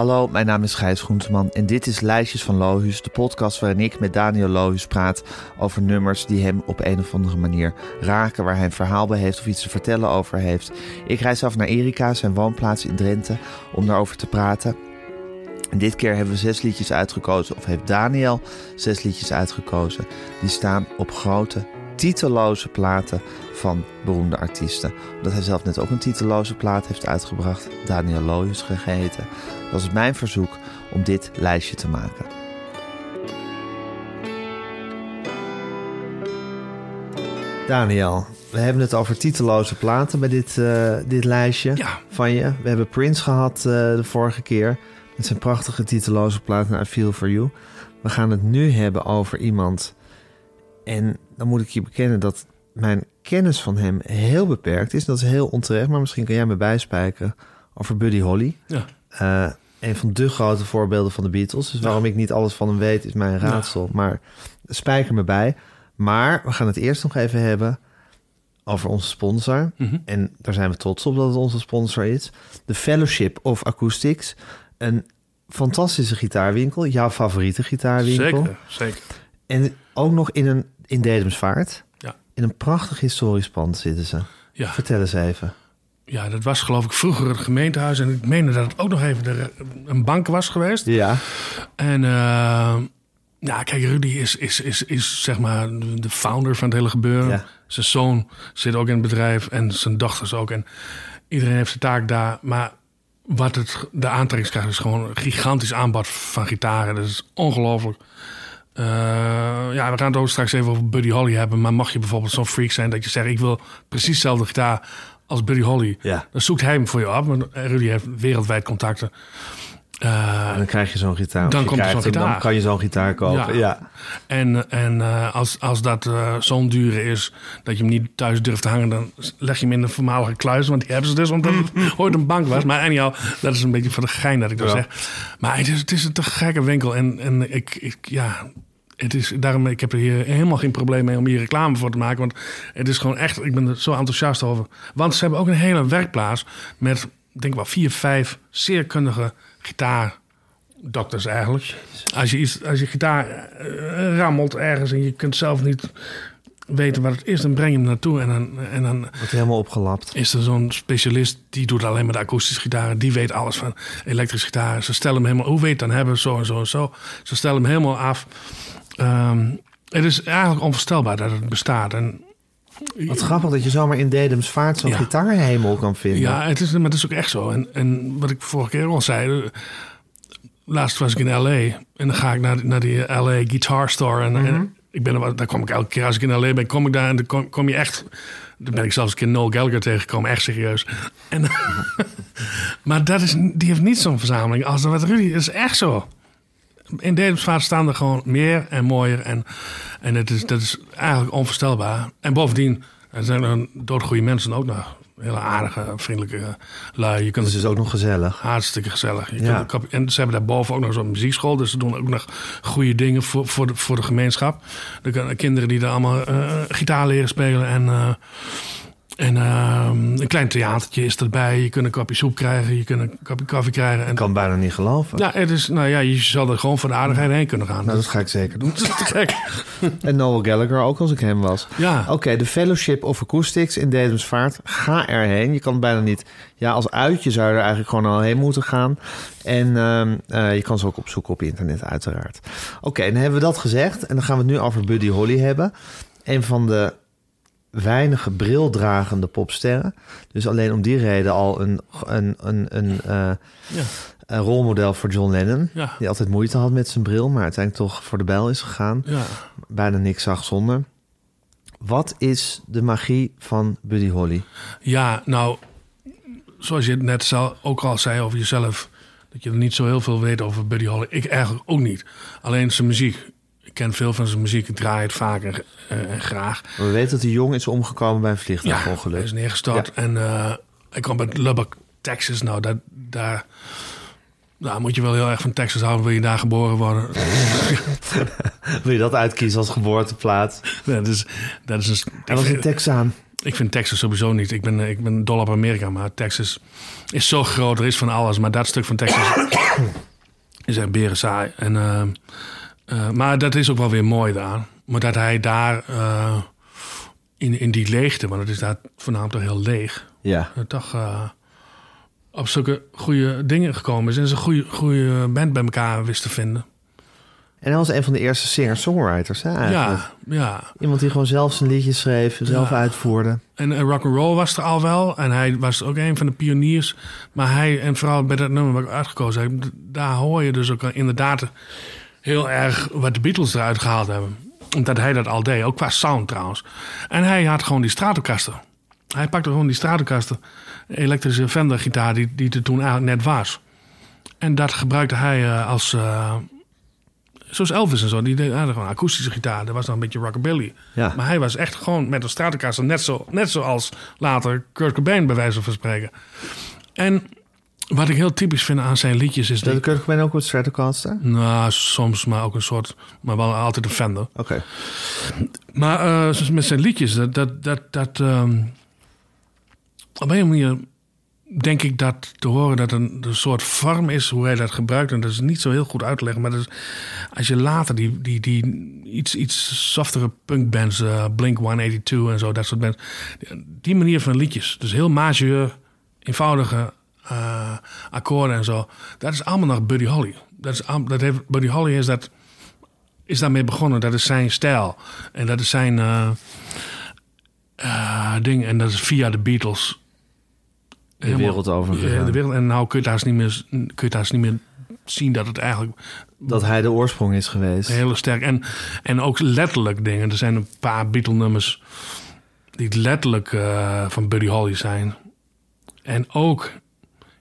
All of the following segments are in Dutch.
Hallo, mijn naam is Gijs Groenteman en dit is Lijstjes van Lohuus, de podcast waarin ik met Daniel Lohuus praat over nummers die hem op een of andere manier raken, waar hij een verhaal bij heeft of iets te vertellen over heeft. Ik reis af naar Erika, zijn woonplaats in Drenthe, om daarover te praten. En dit keer hebben we zes liedjes uitgekozen, of heeft Daniel zes liedjes uitgekozen. Die staan op grote, titelloze platen van beroemde artiesten. Omdat hij zelf net ook een titelloze plaat heeft uitgebracht, Daniel gegeten. Dat is mijn verzoek om dit lijstje te maken. Daniel, we hebben het over titelloze platen bij dit, eh, dit lijstje Ja. van je. We hebben Prince gehad eh, de vorige keer met zijn prachtige titelloze plaat I Feel For You. We gaan het nu hebben over iemand en dan moet ik je bekennen dat mijn kennis van hem heel beperkt is. Dat is heel onterecht, maar misschien kan jij me bijspijken over Buddy Holly. Ja. Eh, een van de grote voorbeelden van de Beatles. Dus waarom ik niet alles van hem weet, is mijn raadsel. Maar spijker me bij. Maar we gaan het eerst nog even hebben over onze sponsor. Mhm. En daar zijn we trots op dat het onze sponsor is. De Fellowship of Acoustics. Een fantastische gitaarwinkel. Jouw favoriete gitaarwinkel. Zeker, zeker. En ook nog in een in Dedemsvaart. Ja. In een prachtig historisch pand zitten ze. Ja. Vertel eens even. ja, dat was geloof ik vroeger het gemeentehuis. En ik meende dat het ook nog even de, een bank was geweest. Ja. En eh, ja, kijk, Rudy is, is, is, is zeg maar de founder van het hele gebeuren. Ja. Zijn zoon zit ook in het bedrijf en zijn dochters ook. En iedereen heeft zijn taak daar. Maar wat het, de aantrekkingskracht is gewoon een gigantisch aanbod van gitaren. Dat is ongelooflijk. Eh, ja, we gaan het ook straks even over Buddy Holly hebben. Maar mag je bijvoorbeeld zo'n freak zijn dat je zegt... ik wil precies dezelfde gitaar als Buddy Holly. Ja. Dan zoekt hij hem voor je op. Want Rudy heeft wereldwijd contacten. En dan krijg je zo'n gitaar. Dan je komt zo'n hem, Dan gitaar. kan je zo'n gitaar kopen. Ja. Ja. En, en eh, als, als dat zo'n dure is dat je hem niet thuis durft te hangen, dan leg je hem in de voormalige kluis. Want die hebben ze dus omdat het ooit een bank was. Maar anyhow, dat is een beetje voor de gein dat ik dat Ja. zeg. Maar het is, het is een te gekke winkel. En, en ik, ik, ja, het is, daarom, ik heb er hier helemaal geen probleem mee om hier reclame voor te maken. Want het is gewoon echt, ik ben er zo enthousiast over. Want ze hebben ook een hele werkplaats met, ik denk wel vier, vijf zeer kundige gitaardokters eigenlijk. Als je, iets, als je gitaar eh, rammelt ergens en je kunt zelf niet weten wat het is, dan breng je hem naartoe. En dan, en dan Wordt helemaal opgelapt. is er zo'n specialist die doet alleen maar de akoestische gitaren. Die weet alles van elektrische gitaren. Ze stellen hem helemaal, hoe weet dan hebben, zo en zo en zo. Ze stellen hem helemaal af. Ehm, het is eigenlijk onvoorstelbaar dat het bestaat. En Wat grappig dat je zomaar in Dedemsvaart zo'n Ja. gitaarhemel kan vinden. ja, het is, maar het is ook echt zo. En, en wat ik vorige keer al zei. Laatst was ik in L.A. En dan ga ik naar, naar die L.A. Guitar Store. En, en ik ben daar kom ik elke keer als ik in L.A. ben, kom ik daar en dan kom, kom je echt... Dan ben ik zelfs een keer Noel Gallagher tegengekomen, echt serieus. En, maar dat is, die heeft niet zo'n verzameling als wat Rudy is. echt zo. In Dedemsvaart staan er gewoon meer en mooier. En, en het is, dat is eigenlijk onvoorstelbaar. En bovendien er zijn er doodgoede mensen ook nog. Hele aardige, vriendelijke lui. Je kunt Dus het is ook nog gezellig. Hartstikke gezellig. Je Ja. kunt en ze hebben daarboven ook nog zo'n muziekschool. Dus ze doen ook nog goede dingen voor, voor, de, voor de gemeenschap. Er kunnen kinderen die daar allemaal eh, gitaar leren spelen. En, eh, en eh, een klein theatertje is erbij. Je kunt een kopje soep krijgen. Je kunt een kopje koffie krijgen. En, Ik kan bijna niet geloven. ja, het is, nou ja, je zal er gewoon voor de aardigheid heen kunnen gaan. Nou, dat ga ik zeker doen. En Noel Gallagher ook als ik hem was. Ja. Oké, de Fellowship of Acoustics in Dedemsvaart. Ga erheen. Je kan bijna niet... Ja, als uitje zou je er eigenlijk gewoon al heen moeten gaan. En ehm, eh, je kan ze ook opzoeken op internet, uiteraard. Oké, dan hebben we dat gezegd. En dan gaan we het nu over Buddy Holly hebben. Een van de weinige brildragende popsterren. Dus alleen om die reden al een, een, een, een, eh, Ja. een rolmodel voor John Lennon. Ja. Die altijd moeite had met zijn bril, maar uiteindelijk toch voor de bijl is gegaan Ja. bijna niks zag zonder. Wat is de magie van Buddy Holly? Ja, nou, zoals je net zelf ook al zei over jezelf, dat je er niet zo heel veel weet over Buddy Holly. Ik eigenlijk ook niet. Alleen zijn muziek. Ik ken veel van zijn muziek, ik draai het vaak en, eh, en graag. We weten dat hij jong is omgekomen bij een Ja, vliegtuigongeluk. hij is neergestort. En eh hij kwam uit Lubbock, Texas. Nou, daar, daar moet je wel heel erg van Texas houden, wil je daar geboren worden. Wil je dat uitkiezen als geboorteplaats? dat is, dat is een, Hij was een Texaan. Ik vind Texas sowieso niet. Ik ben, ik ben dol op Amerika, maar Texas is zo groot. Er is van alles. Maar dat stuk van Texas is echt beren saai. En, eh, eh, maar dat is ook wel weer mooi daar. Maar dat hij daar eh, in, in die leegte, want het is daar voornamelijk toch heel leeg, Ja. eh, toch op zulke goede dingen gekomen is. En ze een goede, goede band bij elkaar wist te vinden. En hij was een van de eerste singer-songwriters, hè, eigenlijk. Ja, ja. Iemand die gewoon zelf zijn liedjes schreef, zelf Ja. uitvoerde. En rock and roll was er al wel. En hij was ook een van de pioniers. Maar hij, en vooral bij dat nummer wat ik uitgekozen heb, daar hoor je dus ook inderdaad heel erg wat de Beatles eruit gehaald hebben. Omdat hij dat al deed, ook qua sound trouwens. En hij had gewoon die Stratocaster. Hij pakte gewoon die Stratocaster, elektrische Fender gitaar die, die er toen eigenlijk net was. En dat gebruikte hij eh, als... eh, Zoals Elvis en zo, die deed hadden gewoon akoestische gitaar. Dat was dan een beetje rockabilly. Ja. Maar hij was echt gewoon met een Stratocaster, net, zo, net zoals later Kurt Cobain bij wijze van spreken. En wat ik heel typisch vind aan zijn liedjes is Dat Cobain ook wat Stratocaster? Nou, soms maar ook een soort, maar wel altijd een Fender. Oké. Maar eh, met zijn liedjes, dat, dat, dat, dat ehm, op een manier denk ik dat te horen dat een, een soort vorm is hoe hij dat gebruikt. En dat is niet zo heel goed uit te leggen. Maar dat is, als je later die, die, die iets, iets softere punkbands, eh, Blink 182 en zo, dat soort bands. Die, die manier van liedjes, dus heel majeur, eenvoudige eh, akkoorden en zo. Dat is allemaal nog Buddy Holly. Dat is, dat heeft, Buddy Holly is dat is daarmee begonnen. Dat is zijn stijl. En dat is zijn eh, ding. En dat is via de Beatles. De wereld over Ja, de wereld. En nou kun je daar eens niet meer, kun je niet meer zien dat het eigenlijk Dat hij de oorsprong is geweest. heel sterk... En, en ook letterlijk dingen. Er zijn een paar Beatle-nummers die letterlijk van Buddy Holly zijn. En ook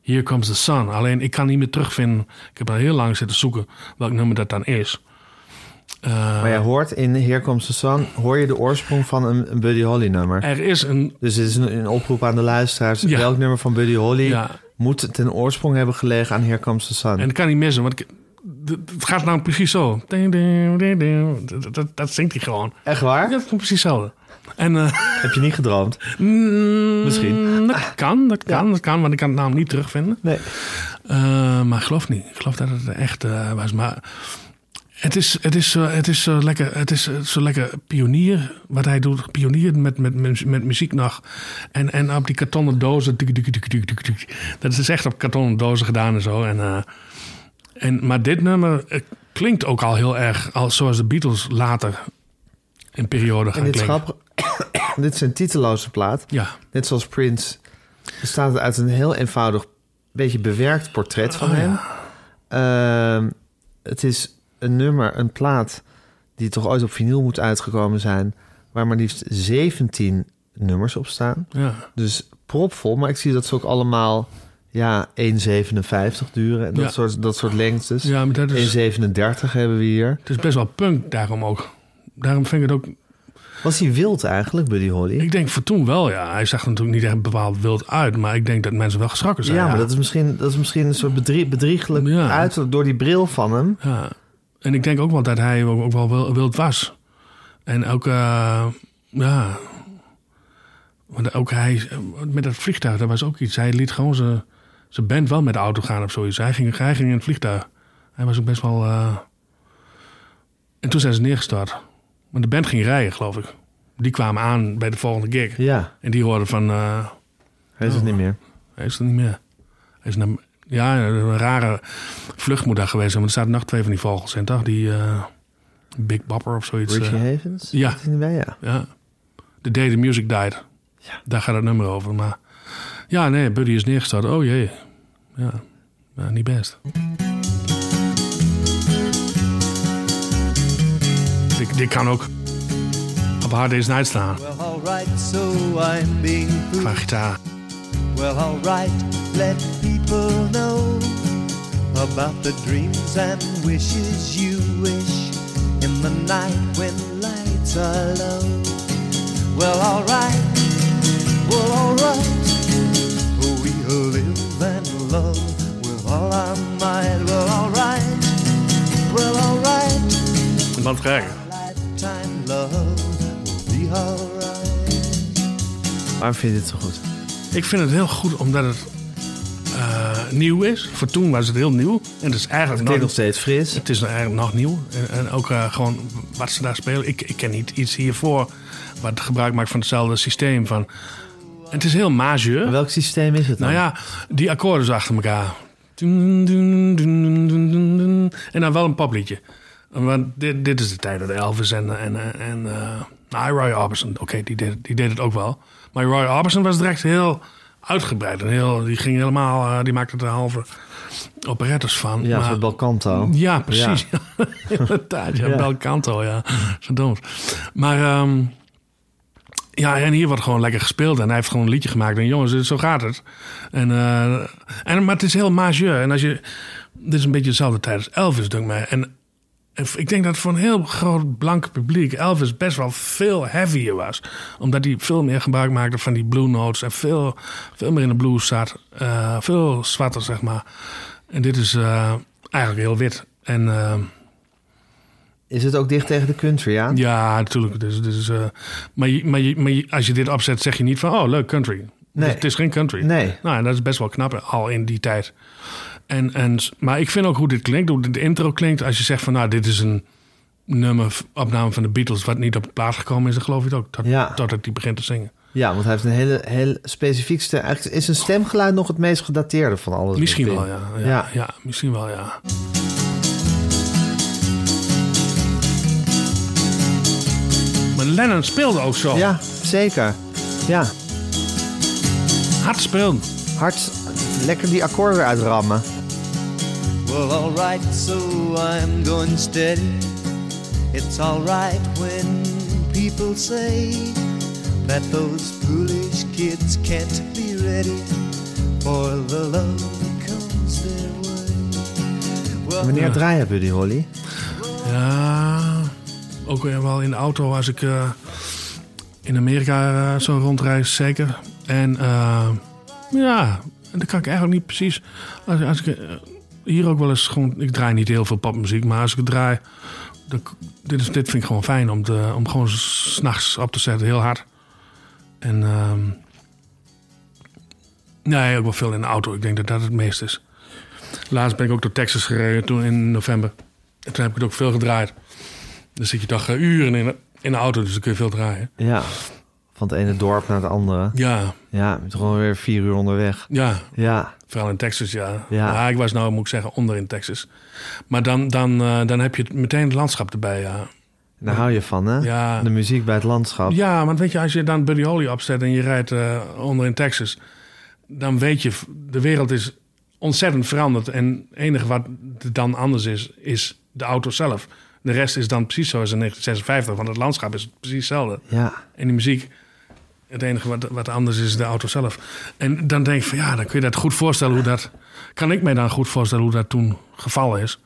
Here Comes the Sun. Alleen ik kan niet meer terugvinden. Ik heb al heel lang zitten zoeken welk nummer dat dan is. Eh, Maar jij hoort in Here Comes the Sun... hoor je de oorsprong van een, een Buddy Holly nummer. er is een Dus dit is een, een oproep aan de luisteraars. Ja. Welk nummer van Buddy Holly Ja. moet ten oorsprong hebben gelegen aan Here Comes the Sun? En dat kan niet missen, want ik- het gaat nou precies zo. Dat, dat, dat zingt hij gewoon. Echt waar? Dat is gewoon precies hetzelfde. En eh, Heb je niet gedroomd? mm, Misschien. Dat kan, dat kan, dat kan, want ik kan het namelijk niet terugvinden. Nee. Eh, maar ik geloof niet. Ik geloof dat het echt eh, was. Maar het is, het is, zo- het is zo lekker, het is zo lekker pionier wat hij doet. Pionier met, met, met, met muziek nog. En, en op die kartonnen dozen. Dat is echt op kartonnen dozen gedaan en zo. En, en, maar dit nummer eh, klinkt ook al heel erg als, zoals de Beatles later in periode gaan En dit is klinken. dit is een titeloze plaat. Ja, Net zoals Prince bestaat het uit een heel eenvoudig, beetje bewerkt portret van Oh, hem. ja. Ehm, het is een nummer, een plaat die toch ooit op vinyl moet uitgekomen zijn, waar maar liefst 17 nummers op staan. ja. Dus propvol, maar ik zie dat ze ook allemaal ja, 1,57 duren en dat, Ja. soort, dat soort lengtes. ja maar dat is, 1,37 hebben we hier. het is best wel punk daarom ook. Daarom vind ik het ook Was hij wild eigenlijk, Buddy Holly? Ik denk voor toen wel, ja. Hij zag er natuurlijk niet echt bepaald wild uit, maar ik denk dat mensen wel geschrokken zijn. ja, maar dat is misschien, dat is misschien een soort bedrie- bedriegelijk Ja. uiterlijk door die bril van hem. Ja. En ik denk ook wel dat hij ook, wel wil- wild was. En ook, eh, ja. Want ook hij, met het vliegtuig, dat was ook iets. Hij liet gewoon zijn, zijn band wel met de auto gaan of zoiets. Hij ging, hij ging in het vliegtuig. Hij was ook best wel. eh, En toen zijn ze neergestort. Maar de band ging rijden, geloof ik. Die kwamen aan bij de volgende gig. Ja, En die hoorden van. eh, hij is het Oh. niet meer. Hij is er niet meer. Hij is naar, ja, een rare vlucht moet daar geweest zijn. Want er zaten nog twee van die vogels in, toch? Die eh, Big Bopper of zoiets. Richie Havens? ja. Bij? Ja. ja. The Day the Music Died. Ja. Daar gaat het nummer over. Maar ja, nee, Buddy is neergestort. Oh jee. Ja, ja niet best. Dit, dit kan ook op Hard Day's Night staan. Well, alright, so I'm being Qua gitaar. Well, alright, let people know about the dreams and wishes you wish in the night when lights are low. Well, alright, well, alright, Will be alright. Waarom vind je dit zo goed? Ik vind het heel goed omdat het. eh, nieuw is. Voor toen was het heel nieuw. En het is eigenlijk Het nog, steeds fris. het is eigenlijk nog nieuw. En, en ook eh, gewoon wat ze daar spelen. Ik, ik ken niet iets hiervoor wat gebruik maakt van hetzelfde systeem. Van, het is heel majeur. Welk systeem is het dan? Nou ja, die akkoorden achter elkaar. En dan wel een popliedje. Want dit, dit is de tijd dat Elvis en, en, en uh, nou, Roy Orbison, oké, die, deed, die deed het ook wel. Maar Roy Orbison was direct heel uitgebreid. En heel, die ging helemaal, uh, die maakte er halve operettes van. Ja, maar, Belcanto. ja, precies. Ja. Inderdaad, ja, Ja. Belcanto, ja. Verdomd. Maar um, ja, en hier wordt gewoon lekker gespeeld. En hij heeft gewoon een liedje gemaakt. En jongens, zo gaat het. En, uh, en, maar het is heel majeur. En als je... Dit is een beetje dezelfde tijd als Elvis, denk ik mij. En ik denk dat voor een heel groot blank publiek Elvis best wel veel heavier was. Omdat hij veel meer gebruik maakte van die blue notes. En veel, veel meer in de blues zat. Uh, veel zwarter, zeg maar. En dit is uh, eigenlijk heel wit. En... Uh, is het ook dicht tegen de country aan? Ja, natuurlijk. Dus, dus, maar, je, maar, je, maar je, als je dit opzet, zeg je niet van... oh, leuk, country. Nee. Dus het is geen country. Nee. Nou, en dat is best wel knap al in die tijd. En, en, maar ik vind ook hoe dit klinkt, hoe de intro klinkt. Als je zegt van, nou, dit is een nummer, opname van de Beatles... wat niet op de plaat gekomen is, dan geloof je het ook. Tot, ja. Totdat hij begint te zingen. Ja, want hij heeft een hele, heel specifiek stem. Eigenlijk is een stemgeluid nog het meest gedateerde van alles. Misschien wel, ja. Ja, ja. ja. misschien wel, ja. Maar Lennon speelde ook zo. Ja, zeker. Ja. Hard speelden. Hard, lekker die akkoorden uitrammen. Well, alright, so I'm going steady. It's alright when people say that those foolish kids can't be ready for the love that comes their way. Well, Wanneer draai je Buddy Holly? Ja, ook weer wel in de auto als ik uh, in Amerika uh, zo rondreis, zeker. En uh, ja, dat kan ik eigenlijk niet precies. Als, als ik hier ook wel eens gewoon. Ik draai niet heel veel popmuziek, maar als ik het draai. Dan, dit, is, dit vind ik gewoon fijn om, te, om gewoon s'nachts op te zetten, heel hard. En. Um, nee, ook wel veel in de auto. Ik denk dat dat het meest is. Laatst ben ik ook door Texas gereden toen in november. En toen heb ik het ook veel gedraaid. Dan zit je toch uh, uren in de, in de auto, dus dan kun je veel draaien. Ja, van het ene dorp naar het andere. Ja. Ja, je bent gewoon weer vier uur onderweg. Ja. Ja. Vooral in Texas, ja. Ja. ja ik was nou, moet ik zeggen, onder in Texas. Maar dan, dan, uh, dan heb je meteen het landschap erbij, ja. Daar hou je van, hè? Ja. De muziek bij het landschap. Ja, want weet je, als je dan Buddy Holly opzet en je rijdt uh, onder in Texas... dan weet je, de wereld is ontzettend veranderd. En het enige wat dan anders is, is de auto zelf. De rest is dan precies zoals in 1956, want het landschap is precies hetzelfde. Ja. En die muziek, het enige wat, wat anders is, de auto zelf. En dan denk ik van ja, dan kun je dat goed voorstellen hoe dat. Kan ik mij dan goed voorstellen hoe dat toen gevallen is.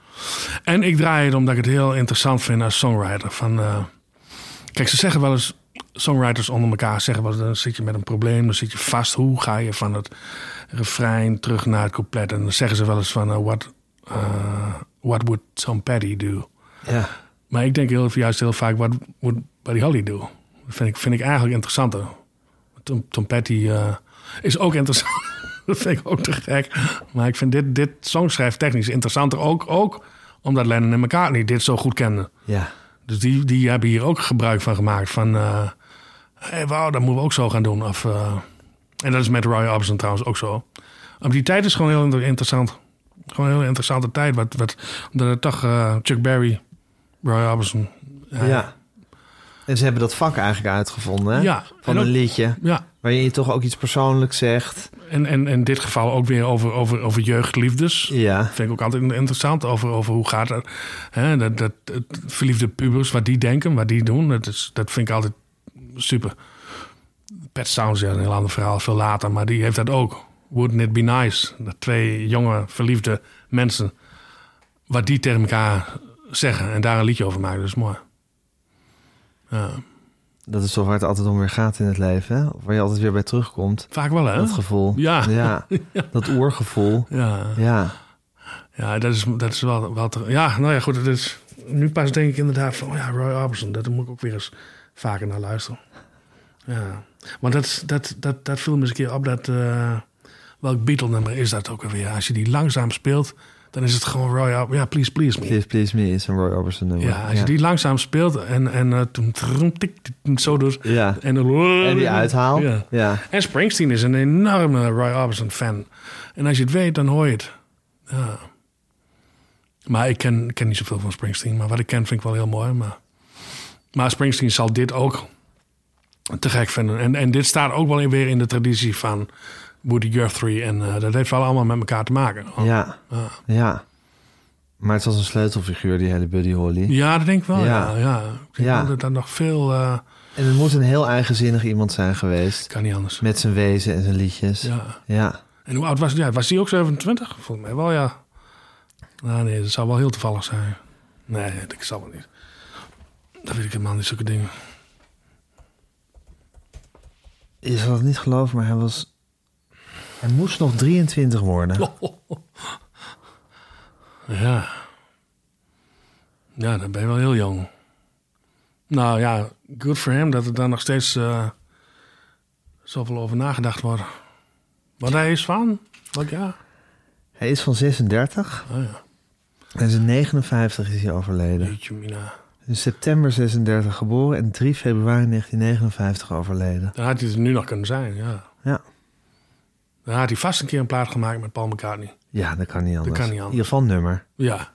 En ik draai het omdat ik het heel interessant vind als songwriter. Van, uh, kijk, ze zeggen wel eens, songwriters onder elkaar zeggen wel eens, dan zit je met een probleem, dan zit je vast. Hoe ga je van het refrein terug naar het couplet? En dan zeggen ze wel eens van, uh, what, uh, what would Tom Petty do? Ja. Maar ik denk heel, juist heel vaak, wat would Buddy Holly do? Dat vind ik, vind ik eigenlijk interessanter. Tom, Tom Petty uh, is ook interessant. dat vind ik ook te gek. Maar ik vind dit, dit songschrijftechnisch interessanter ook, ook omdat Lennon en McCartney dit zo goed kenden. Ja. Dus die, die hebben hier ook gebruik van gemaakt. Van, uh, hey, wauw, dat moeten we ook zo gaan doen. Of, uh, en dat is met Roy Orbison trouwens ook zo. Maar die tijd is gewoon heel interessant. Gewoon een heel interessante tijd. Wat, wat, omdat het toch Chuck Berry, Roy Orbison... ja. En ze hebben dat vak eigenlijk uitgevonden, hè? Ja. Van een liedje. Ja. Waarin je toch ook iets persoonlijks zegt. En, en in dit geval ook weer over, over, over jeugdliefdes. Ja. Vind ik ook altijd interessant. Over, over hoe gaat het. Hè, dat, dat, dat verliefde pubers, wat die denken, wat die doen. Dat, is, dat vind ik altijd super. Pet Sounds, ja, een heel ander verhaal, veel later. Maar die heeft dat ook. Wouldn't it be nice? Dat twee jonge, verliefde mensen... wat die tegen elkaar zeggen en daar een liedje over maken. Dat is mooi. Ja. Dat is toch waar het altijd om weer gaat in het leven, hè? Waar je altijd weer bij terugkomt. Vaak wel, hè? Dat gevoel. Ja. ja. Dat oergevoel. Ja. Ja. Ja, dat is, dat is wel, wel te, Ja, nou ja, goed. Het is, nu pas denk ik inderdaad van... Oh ja, Roy Orbison, daar moet ik ook weer eens vaker naar luisteren. Ja. Want dat, dat, dat, dat viel me eens een keer op dat... Uh, welk Beatle-nummer is dat ook alweer? Als je die langzaam speelt, dan is het gewoon Roy Orbison. Ja, Please Please Me. Please Please Me is een Roy Orbison nummer. Ja, als je die langzaam speelt en, en eh, toen zo doet. Ja. En, dan, En die uithaal. Ja. Ja. En Springsteen is een enorme Roy Orbison fan. En als je het weet, dan hoor je het. Ja. Maar ik ken, ik ken niet zoveel van Springsteen. Maar wat ik ken vind ik wel heel mooi. Maar, maar Springsteen zal dit ook te gek vinden. En, en dit staat ook wel weer in de traditie van Woody Guthrie. En eh, dat heeft wel allemaal met elkaar te maken. Ja. Ja. ja. Maar het was een sleutelfiguur, die hele Buddy Holly. Ja, dat denk ik wel. Ja. Ja, ja. Ik denk Ja. dat er nog veel... eh, En het moet een heel eigenzinnig iemand zijn geweest. kan niet anders. Met zijn wezen en zijn liedjes. Ja. Ja. En hoe oud was hij? Ja, was hij ook 27? Volgens mij wel, ja. Nou, nee, dat zou wel heel toevallig zijn. Nee, dat zal wel niet. Dat weet ik helemaal niet, zulke dingen. Je zal het niet geloven, maar hij was... Hij moest nog 23 worden. Ja. Ja, dan ben je wel heel jong. Nou ja, good for him dat er dan nog steeds eh, zoveel over nagedacht wordt. Wat hij is van? Wat ja? Hij is van 36. Oh ja. En zijn 59 is hij overleden. Jeetje mina. In september 36 geboren en 3 februari 1959 overleden. Dan had hij het nu nog kunnen zijn, ja. Ja. Dan had hij vast een keer een plaat gemaakt met Paul McCartney. Ja, dat kan niet anders. kan niet anders. In ieder geval nummer. Ja.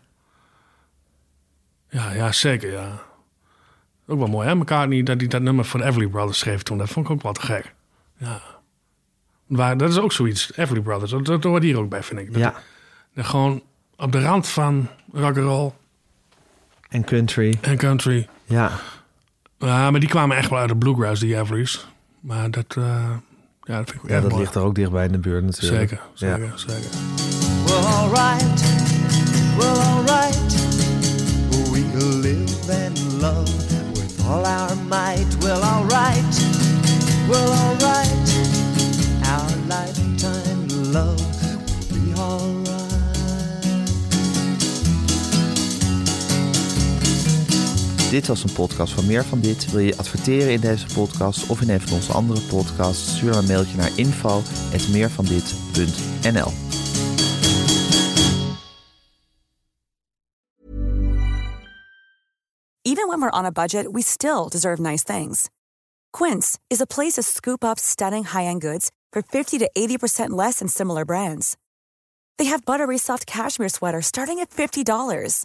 Ja, ja, zeker, ja. Ook wel mooi, hè? McCartney, dat hij dat nummer de Everly Brothers schreef toen. Dat vond ik ook wel te gek. Ja. Maar dat is ook zoiets, Everly Brothers. Dat, dat hoort hier ook bij, vind ik. Dat, Ja. dat gewoon op de rand van rock and roll En country. en country. Ja. Ja, maar die kwamen echt wel uit de bluegrass, die Everly's. Maar dat, eh, ja, dat vind ik Ja, dat ligt er ook dichtbij in de buurt natuurlijk. Zeker, Ja. zeker, zeker. Well, alright, well, alright. We'll live and love with all our might. Well, Dit was een podcast van Meer van Dit. Wil je adverteren in deze podcast of in een van onze andere podcasts? Stuur dan een mailtje naar info.meervandit.nl Even when we're on a budget, we still deserve nice things. Quince is a place to scoop up stunning high-end goods for 50 to 80% less than similar brands. They have buttery soft cashmere sweaters starting at $50,